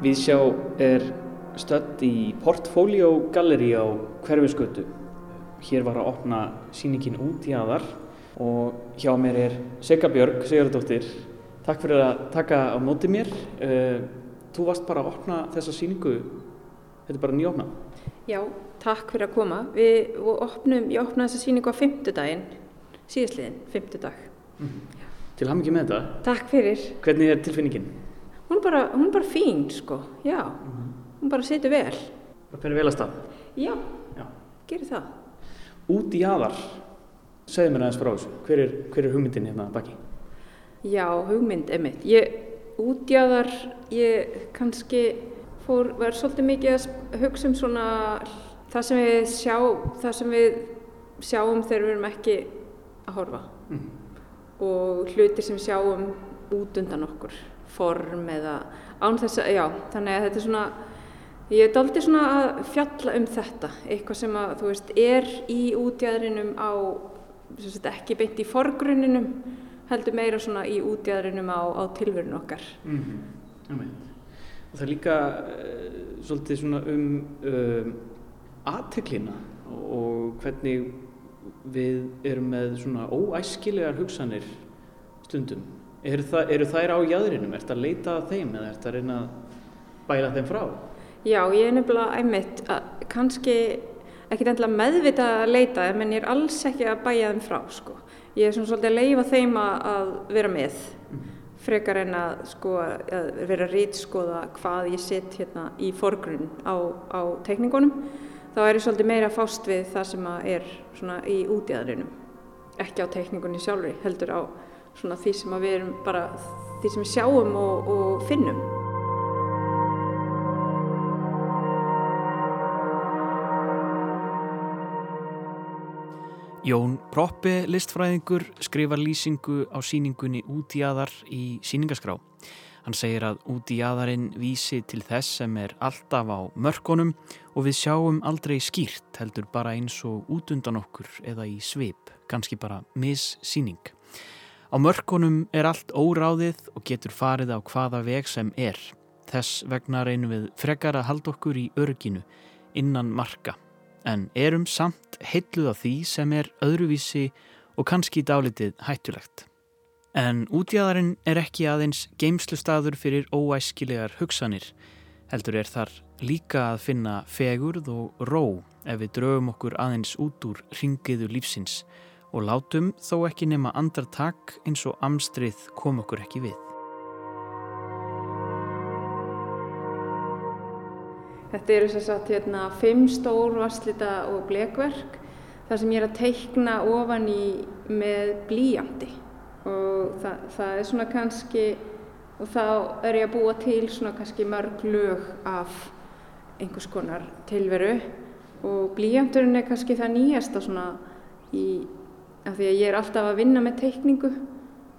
Viðsjá er stödd í Portfolio Gallery á Hverfiskötu. Hér var að opna síningin út í aðar og hjá mér er Sigga Björg, Sigurdóttir. Takk fyrir að taka á móti mér. Eh, þú varst bara að opna þessa síningu þetta er bara nýjófna. Já, takk fyrir að koma. Við opnum, ég opnaði þessa síningu á fymtudaginn, síðastliðin, fymtudag. Mm. Til ham ekki með þetta. Takk fyrir. Hvernig er tilfinningin? Hún er bara, hún er bara fín, sko, já. Mm. Hún bara setur vel. Það fyrir vel að stað? Já, já. gerir það. Út í aðar, segð mér aðeins frá þessu. Hver er, hver er hugmyndin hérna baki? Já, hugmynd, emitt. Ég, út í aðar, ég kannski fór, var svolítið mikið að hugsa um svona það sem við sjá, það sem við sjáum þegar við erum ekki að horfa mm. og hlutir sem sjáum út undan okkur, form eða án þess að, já, þannig að þetta er svona ég er aldrei svona að fjalla um þetta, eitthvað sem að þú veist, er í útjæðrinum á, sagt, ekki beint í forgrunninum, heldur meira svona í útjæðrinum á, á tilverun okkar mm -hmm og það er líka uh, svolítið svona um um aðteklina og hvernig við erum með svona óæskilegar hugsanir stundum. Eru, það, eru þær á jæðrinum? Er þetta að leita að þeim eða er þetta að reyna að bæla þeim frá? Já, ég er nefnilega einmitt að kannski ekki endilega meðvita að leita menn ég er alls ekki að bæja þeim frá sko. Ég er svona svolítið að leifa þeim að vera með. Frekar en að, sko, að vera að rítskoða hvað ég sitt hérna í forgrunn á, á teikningunum þá er ég svolítið meira fást við það sem er í útjæðarinum ekki á teikningunni sjálfur heldur á því sem við erum bara því sem við sjáum og, og finnum Jón Proppi, listfræðingur, skrifar lýsingu á síningunni Út í aðar í síningaskrá. Hann segir að út í aðarinn vísi til þess sem er alltaf á mörkonum og við sjáum aldrei skýrt heldur bara eins og út undan okkur eða í svip, kannski bara missýning. Á mörkonum er allt óráðið og getur farið á hvaða veg sem er. Þess vegna reynum við frekar að halda okkur í örginu innan marka en erum samt heitluð af því sem er öðruvísi og kannski dálitið hættulegt. En útjæðarinn er ekki aðeins geimslustadur fyrir óæskilegar hugsanir, heldur er þar líka að finna fegurð og ró ef við draugum okkur aðeins út úr ringiðu lífsins og látum þó ekki nema andartak eins og amstrið kom okkur ekki við. Þetta eru þess að hérna, fimm stór vasslita og blekverk þar sem ég er að teikna ofan í með blíjandi og það, það er svona kannski og þá er ég að búa til svona kannski mörg lög af einhvers konar tilveru. Og blíjandurinn er kannski það nýjasta svona í af því að ég er alltaf að vinna með teikningu.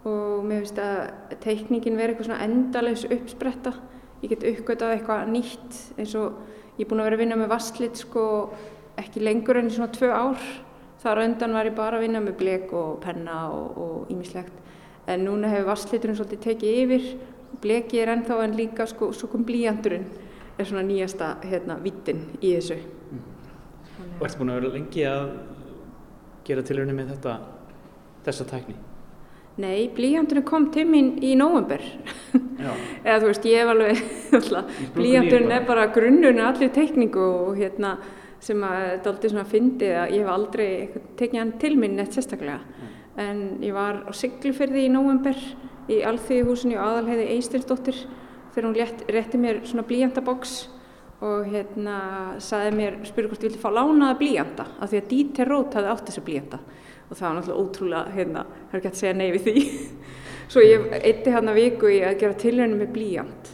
Og mér finnst að teikningin verður eitthvað svona endalegs uppspretta ég get uppgötað eitthvað nýtt eins og ég er búin að vera að vinna með vasslit sko ekki lengur enn svona tvö ár þar undan var ég bara að vinna með blek og penna og ímislegt en núna hefur vassliturinn svolítið tekið yfir bleki er ennþá en líka sko svo kom blíjandurinn er svona nýjasta hérna vittin í þessu mm. Og ertu búin að vera lengi að gera tilhörni með þetta þessa tækni? Nei, blíjandurinn kom til mín í nóvember. [LAUGHS] Eða þú veist, ég hef alveg [LAUGHS] blíjandurinn er bara grunnurinn allir teikningu og hérna sem að þetta aldrei svona fyndi að ég hef aldrei tekið hann til mín neitt sérstaklega. Mm. en ég var á Siglufyrði í nóvember í Alþýðihúsinu og aðalheiði Eistinsdóttir þegar hún létt, rétti mér svona blíjandaboks og hérna saði mér, spurði hvort ég vilti fá lánaða blíjanda af því að Dieter Roth hafði átt þessu blíjanda og það var náttúrulega ótrúlega, hérna, það er ekki að segja nei við því. [LAUGHS] Svo ég eitti hérna viku í að gera tilhörnum með blíjant.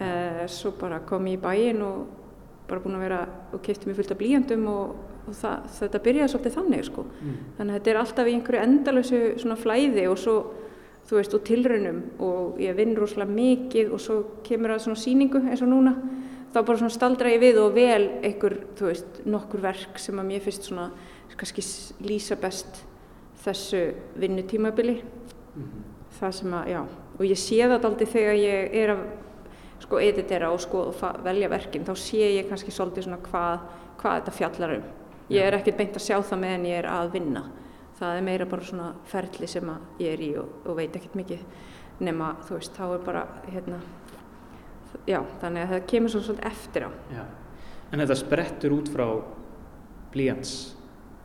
Uh, svo bara kom ég í bæin og bara búin að vera og kefti mér fullt af blíjandum og, og það, þetta byrjaði svolítið þannig sko. Mm. Þannig að þetta er alltaf í einhverju endalösu svona flæði og svo, þú veist, og tilhörnum og ég vinn rosalega mikið og svo kemur það svona síningu eins og núna. Þá bara svona staldra ég við og vel einhver, þú veist, nokkur verk sem að mér finnst svona kannski lýsa best þessu vinnutímabili. Mm -hmm. það sem að, já og ég sé það aldrei þegar ég er að sko editera og sko og velja verkin þá sé ég kannski svolítið svona hvað, hvað þetta fjallar um. Ég er ekkert beint að sjá það meðan ég er að vinna. Það er meira bara svona ferli sem að ég er í og, og veit ekkert mikið nema þú veist þá er bara hérna já þannig að það kemur svo svolítið eftir á. Já. En þetta sprettur út frá blíjans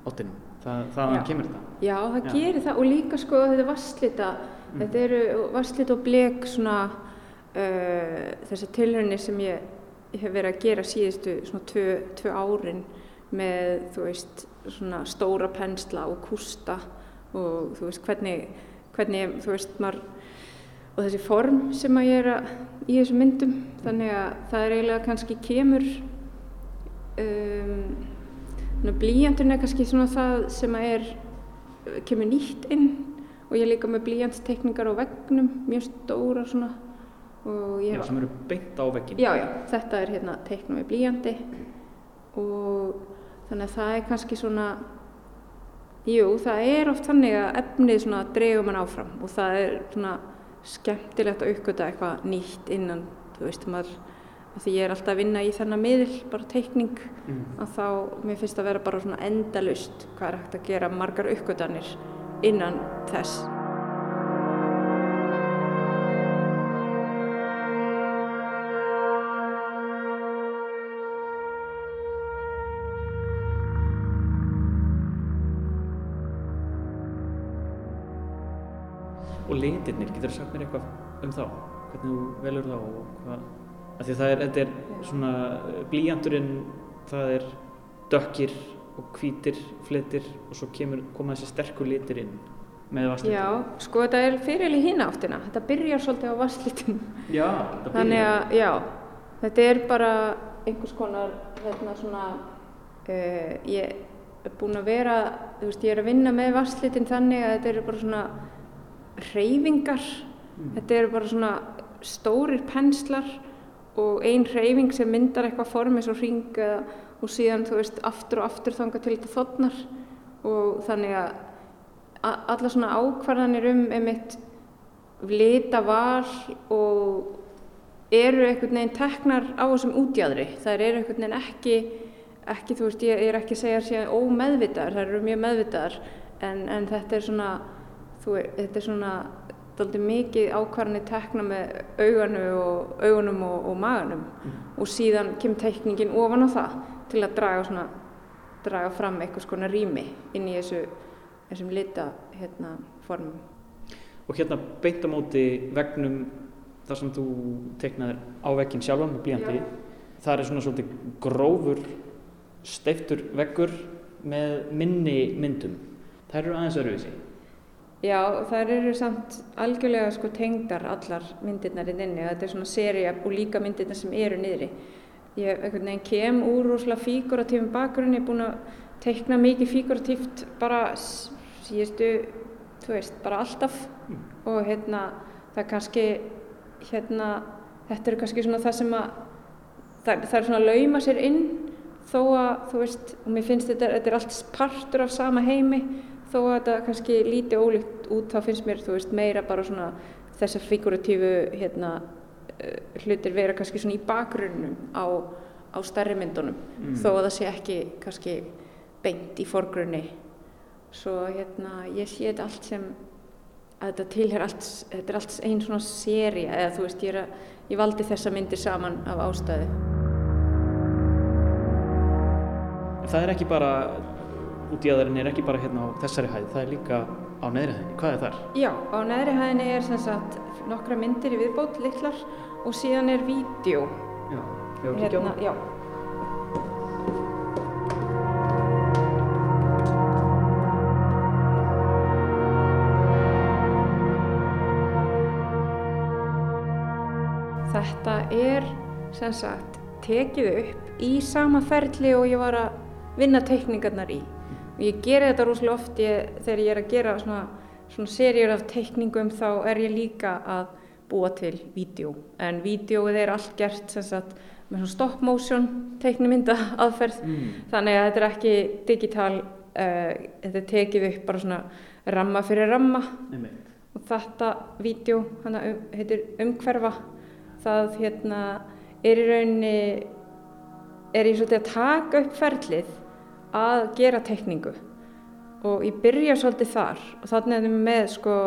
áttinum, það, það kemur þetta? Já, það Já. gerir það og líka sko þetta vasslita, mm. þetta eru vasslita og blek svona uh, þessar tilhörni sem ég, ég hef verið að gera síðustu svona tvö, tvö árin með þú veist svona stóra pensla og kústa og þú veist hvernig, hvernig þú veist maður og þessi form sem að ég er að, í þessum myndum þannig að það er eiginlega kannski kemur um, blíjandun er kannski svona það sem er kemur nýtt inn og ég líka með blíjandstekningar á veggnum mjög stóra svona Já, sem eru beint á veggin Já, já, þetta er hérna teiknum með blíjandi og þannig að það er kannski svona jú, það er oft þannig að efnið svona dreygur mann áfram og það er svona skemmtilegt að aukvita eitthvað nýtt innan, þú veist, maður því ég er alltaf að vinna í þennan miðl, bara teikning, mm. að þá, mér finnst að vera bara svona endalust hvað er hægt að gera margar aukvötanir innan þess. og litirnir, getur þú sagt mér eitthvað um þá, hvernig þú velur þá og hvað, af því er, þetta er svona blíjandurinn, það er dökkir og hvítir fletir og svo kemur, koma þessi sterkur litir inn með vasslitin. Já, sko þetta er fyrirli hín áttina, þetta byrjar svolítið á vasslitin. Já, þetta [LAUGHS] byrjar. Þannig að, já, þetta er bara einhvers konar, hérna svona, uh, ég er búin að vera, þú veist, ég er að vinna með vasslitin þannig að þetta eru bara svona hreyfingar mm. þetta eru bara svona stórir penslar og ein hreyfing sem myndar eitthvað form eins og ring eða, og síðan þú veist aftur og aftur þanga til þetta þotnar og þannig að alla svona ákvarðanir um einmitt lita val og eru einhvern veginn teknar á þessum útjæðri það eru einhvern veginn ekki, ekki þú veist ég er ekki að segja að það sé ómeðvitaðar það eru mjög meðvitaðar. En, en þetta er svona þú, þetta er svona doldið mikið ákvarðinni tekna með og, augunum og, og maganum mm. og síðan kemur tekningin ofan á það til að draga, svona, draga fram eitthvað svona rými inn í þessu, þessum lita hérna, formum. Og hérna beint á móti vegnum þar sem þú teknaðir á veginn sjálfan með blíjandi, það er svona svolítið grófur, steiftur veggur með minni myndum. Það eru aðeins öruvísi. Já, það eru samt algjörlega sko tengdar allar myndirnar inn inni, þetta er svona seria og líka myndirnar sem eru niðri. Ég einhvern veginn kem úr rosalega fíkuratífum bakgrunn, ég er búin að teikna mikið fíkuratíft bara síðustu, þú veist, bara alltaf mm. og hérna það kannski, hérna, þetta eru kannski svona það sem að, það, það er svona að lauma sér inn þó að, þú veist, og mér finnst þetta, þetta er allt partur af sama heimi þó að þetta kannski líti ólíkt út þá finnst mér veist, meira bara svona þessar figuratífu hérna, uh, hlutir vera kannski svona í bakgrunnum á, á stærri myndunum mm. þó að það sé ekki kannski beint í forgrunni svo hérna ég sé þetta allt sem að þetta tilher allt, þetta er allt einn svona séri eða þú veist ég, að, ég valdi þessa myndir saman af ástæðu Það er ekki bara útíðaðurinn er ekki bara hérna á þessari hæð, það er líka á neðri hæðinni. Hvað er þar? Já, á neðri hæðinni er sem sagt nokkra myndir í viðbót, litlar og síðan er vídeo. Já, við höfum ekki á það? Já. Þetta er sem sagt tekið upp í sama ferli og ég var að vinna teikningarnar í og ég geri þetta rosalega oft ég, þegar ég er að gera svona, svona serjur af teikningum þá er ég líka að búa til vídeo en vídeoið er allt gert sagt, með svona stop motion teiknumynda aðferð mm. þannig að þetta er ekki digital uh, þetta er tekið upp bara svona ramma fyrir ramma. Mm. og þetta vídeo um, heitir umhverfa. Það hérna er í rauninni er ég svolítið að taka upp ferlið að gera tekningu og ég byrja svolítið þar. Og þannig er það með sko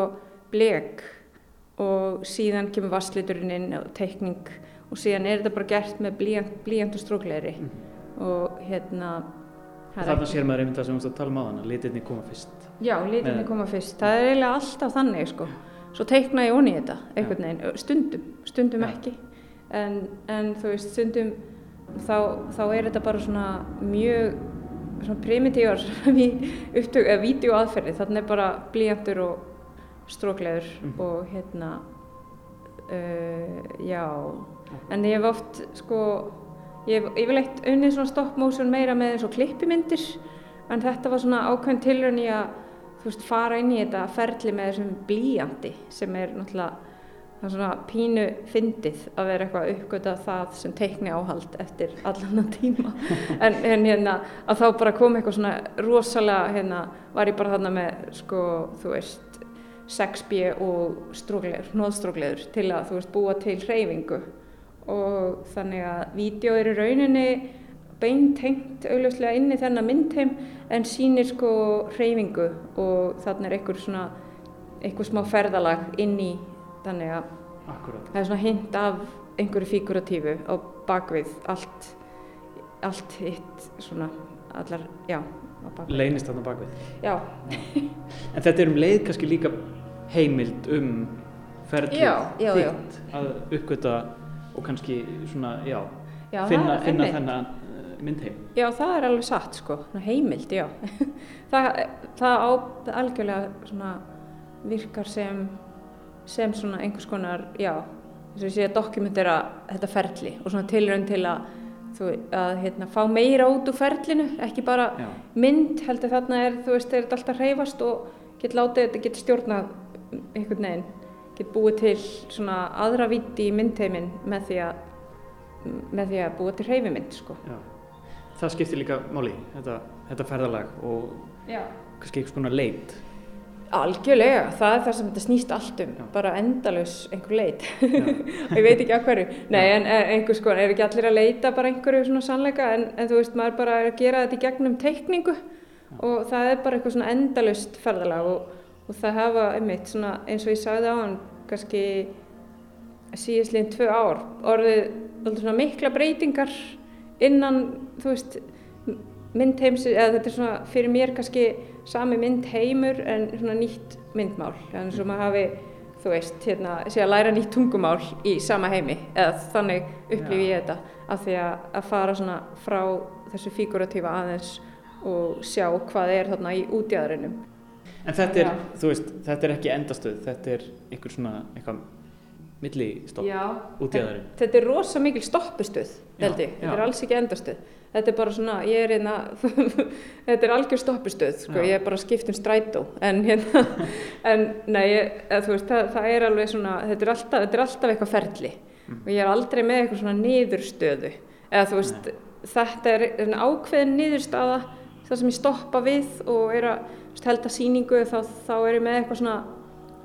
bleg og síðan kemur vassliturinn inn og tekning og síðan er þetta bara gert með blíjant, og strókleiri mm og hérna Þarna sér maður einmitt það sem þú ætti að tala um á þann að litinni koma fyrst Já, litinni koma fyrst, það er eiginlega alltaf þannig sko, svo teikna ég onni í þetta einhvern veginn, stundum, stundum Já. ekki. En, en þú veist, stundum þá, þá er þetta bara svona mjög svona primitívar [LAUGHS] upptök eða vídeoaðferði, þannig bara blíjantur og strókleður mm. og hérna uh, já, en ég hef oft sko Ég hef yfirleitt unnið svona stop motion meira með eins og klippimyndir en þetta var svona ákveðin tilrönd í að veist, fara inn í þetta ferli með þessum blíjandi sem er náttúrulega svona pínu fyndið að vera eitthvað uppgöta það sem teikni áhald eftir allan tíma. [LAUGHS] En, en hérna að þá bara kom eitthvað svona rosalega hérna var ég bara þarna með sko þú veist 6B og strókleður, nóðstrókleður til að þú veist búa til hreyfingu. Og þannig að vídeo er í rauninni beintengt augljóslega inn í þennan myndheim en sínir sko hreyfingu. Og þannig er einhver svona einhver smá ferðalag inn í þannig að Akkurat. það er svona hint af einhverju figuratífu á bakvið allt allt hitt svona allar, já Leinist þarna bakvið Já. En þetta er um leið kannski líka heimild um ferðlið þitt að uppgöta og kannski svona, já, já finna, finna þennan uh, myndheim. Já, það er alveg satt sko, heimild, já. [LAUGHS] það, það á algjörlega svona virkar sem, sem svona einhvers konar, já, þess að ég sé að dokumentera þetta ferli og svona tilrönd til að, þú, að hérna, fá meira út úr ferlinu, ekki bara já. mynd, heldur þarna er, þú veist, er þetta alltaf hreyfast og getur látið þetta, getur stjórnað einhvern veginn get búið til svona aðra viti í myndheimin með því að, með því að búa til hreyfimynd sko. Það skiptir líka máli, þetta, þetta ferðalag og Já. kannski eitthvað svona leit. Algjörlega, það er það sem þetta snýst allt um, Já. bara endalus einhver leit. [LAUGHS] ég veit ekki að hverju. Nei, Já. en einhvers konar, er ekki allir að leita bara einhverju svona sannleika, en, en þú veist, maður bara er að gera þetta í gegnum teikningu og það er bara eitthvað svona endalust ferðalag og og það hafa einmitt svona eins og ég sagði á hann kannski síðastleginn tvö ár orðið svona mikla breytingar innan þú veist myndheims, eða þetta er svona fyrir mér kannski sami myndheimur en svona nýtt myndmál þannig að maður hafi þú veist, hérna, sé að læra nýtt tungumál í sama heimi eða þannig upplifi ég þetta af því að, að fara svona frá þessu figuratífa aðeins og sjá hvað er þarna í útjæðarinnum En þetta er, Já. þú veist, þetta er ekki endastöð, þetta er einhver svona, eitthvað millistopp út í aðeins. Þetta er rosa mikil stoppustuð, held ég, þetta er alls ekki endastöð. Þetta er bara svona, ég er hérna, [LAUGHS] þetta er algjör stoppustuð, sko, ég er bara skipt um strætó, en hérna, [LAUGHS] en nei, þú veist, það, það er alveg svona, þetta er alltaf, þetta er alltaf eitthvað ferli. Mm. og ég er aldrei með eitthvað svona niðurstöðu, eða þú veist, nei. þetta er ákveðin niðurstaða, það sem ég stoppa við og er að, held að síningu þá, þá er ég með eitthvað svona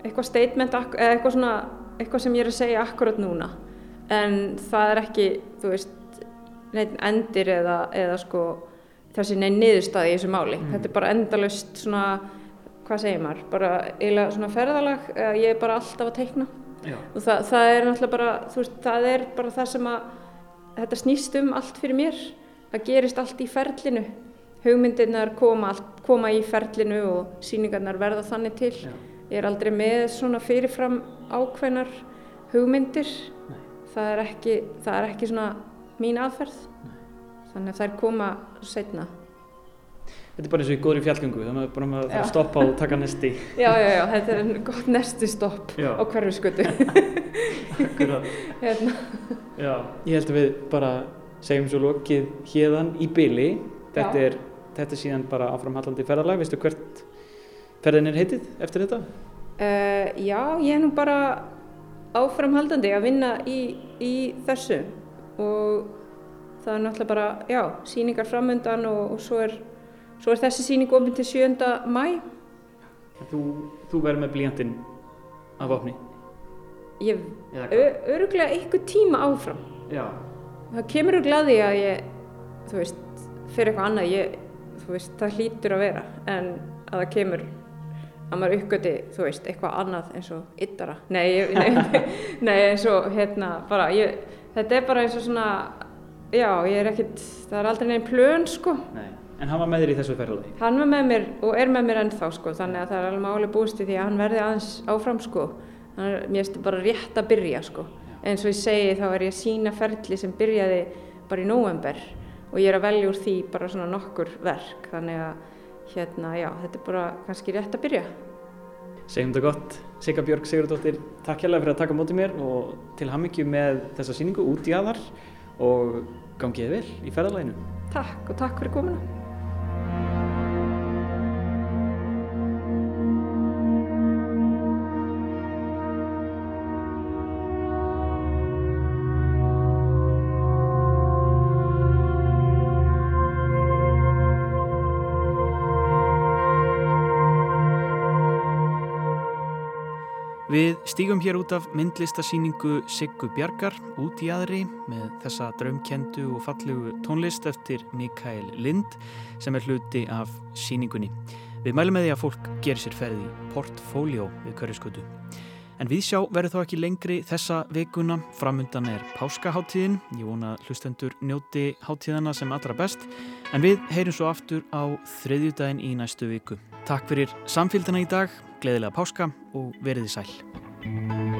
eitthvað statement eða eitthvað svona eitthvað sem ég er að segja akkurat núna. En það er ekki þú veist neitt endir eða, eða sko þessi neinn niðurstaði í þessu máli mm. þetta er bara endalust svona hvað segir maður, bara eiginlega svona ferðalag ég er bara alltaf að teikna Já. og það, það er náttúrulega bara veist, það er bara það sem að þetta snýst um allt fyrir mér það gerist allt í ferlinu hugmyndirnar koma, koma í ferlinu og síningarnar verða þannig til. Já. Ég er aldrei með svona fyrirfram ákveðnar hugmyndir. Það er, ekki, það er ekki svona mín aðferð. Þannig að þær koma setna. Þetta er bara eins og í góðri fjallgöngu, þannig að bara maður þarf að stoppa og taka nesti. [LAUGHS] Já, já, já, þetta er gott nesti stopp já. á hverju skutu. [LAUGHS] Hérna. Já, ég held að við bara segjum svo lokið hérðan í byli. Þetta já. er þetta er síðan bara áframhallandi ferðarlag, veistu hvert ferðin er heitið eftir þetta? Uh, já, ég er nú bara áframhaldandi að vinna í, í þessu og það er náttúrulega bara, já, síningar framöndan og, og svo, er, svo er þessi síning ofin til 7. mæ. Þú, þú verður með blíjandin af opni? Ég, öruglega einhver tíma áfram. Já. Það kemur úr glæði að ég, þú veist, fyrir eitthvað annað, ég þú veist, það hlýtur að vera en að það kemur að maður uppgöti, þú veist, eitthvað annað eins og yttara, nei, nei, [LAUGHS] nei eins og hérna, bara, ég, þetta er bara eins og svona já, ég er ekkert, það er aldrei neinn plön sko. Nei. En hann var með þér í þessu ferðalagi? Hann var með mér og er með mér ennþá sko, þannig að það er alveg máli búist í því að hann verði aðeins áfram sko. Þannig að mér finnst bara rétt að byrja sko. En svo ég segi þá er ég sína ferli sem byrjaði bara í nóvember og ég er að velja úr því bara svona nokkur verk. Þannig að hérna, já, þetta er bara kannski rétt að byrja. Segjum þetta gott. Sigga Björg Sigurdóttir, takk hérlega fyrir að taka mótið mér og til hammingju með þessa síningu út í aðar og gangið vel í ferðalæginu. Takk og takk fyrir komuna. Stígum hér út af myndlistasíningu Siggu Bjarkar út í aðri með þessa draumkendu og fallegu tónlist eftir Mikael Lind sem er hluti af síningunni. Við mælum með því að fólk gerir sér ferði portfóljó við Körjuskötu. En við sjá verður þó ekki lengri þessa vikuna. Framundan er páskaháttíðin. Ég vona hlustendur njóti háttíðana sem allra best. En við heyrum svo aftur á þriðjúdægin í næstu viku. Takk fyrir samfélgdana í dag gleðilega páska og veriði sæl. Thank you.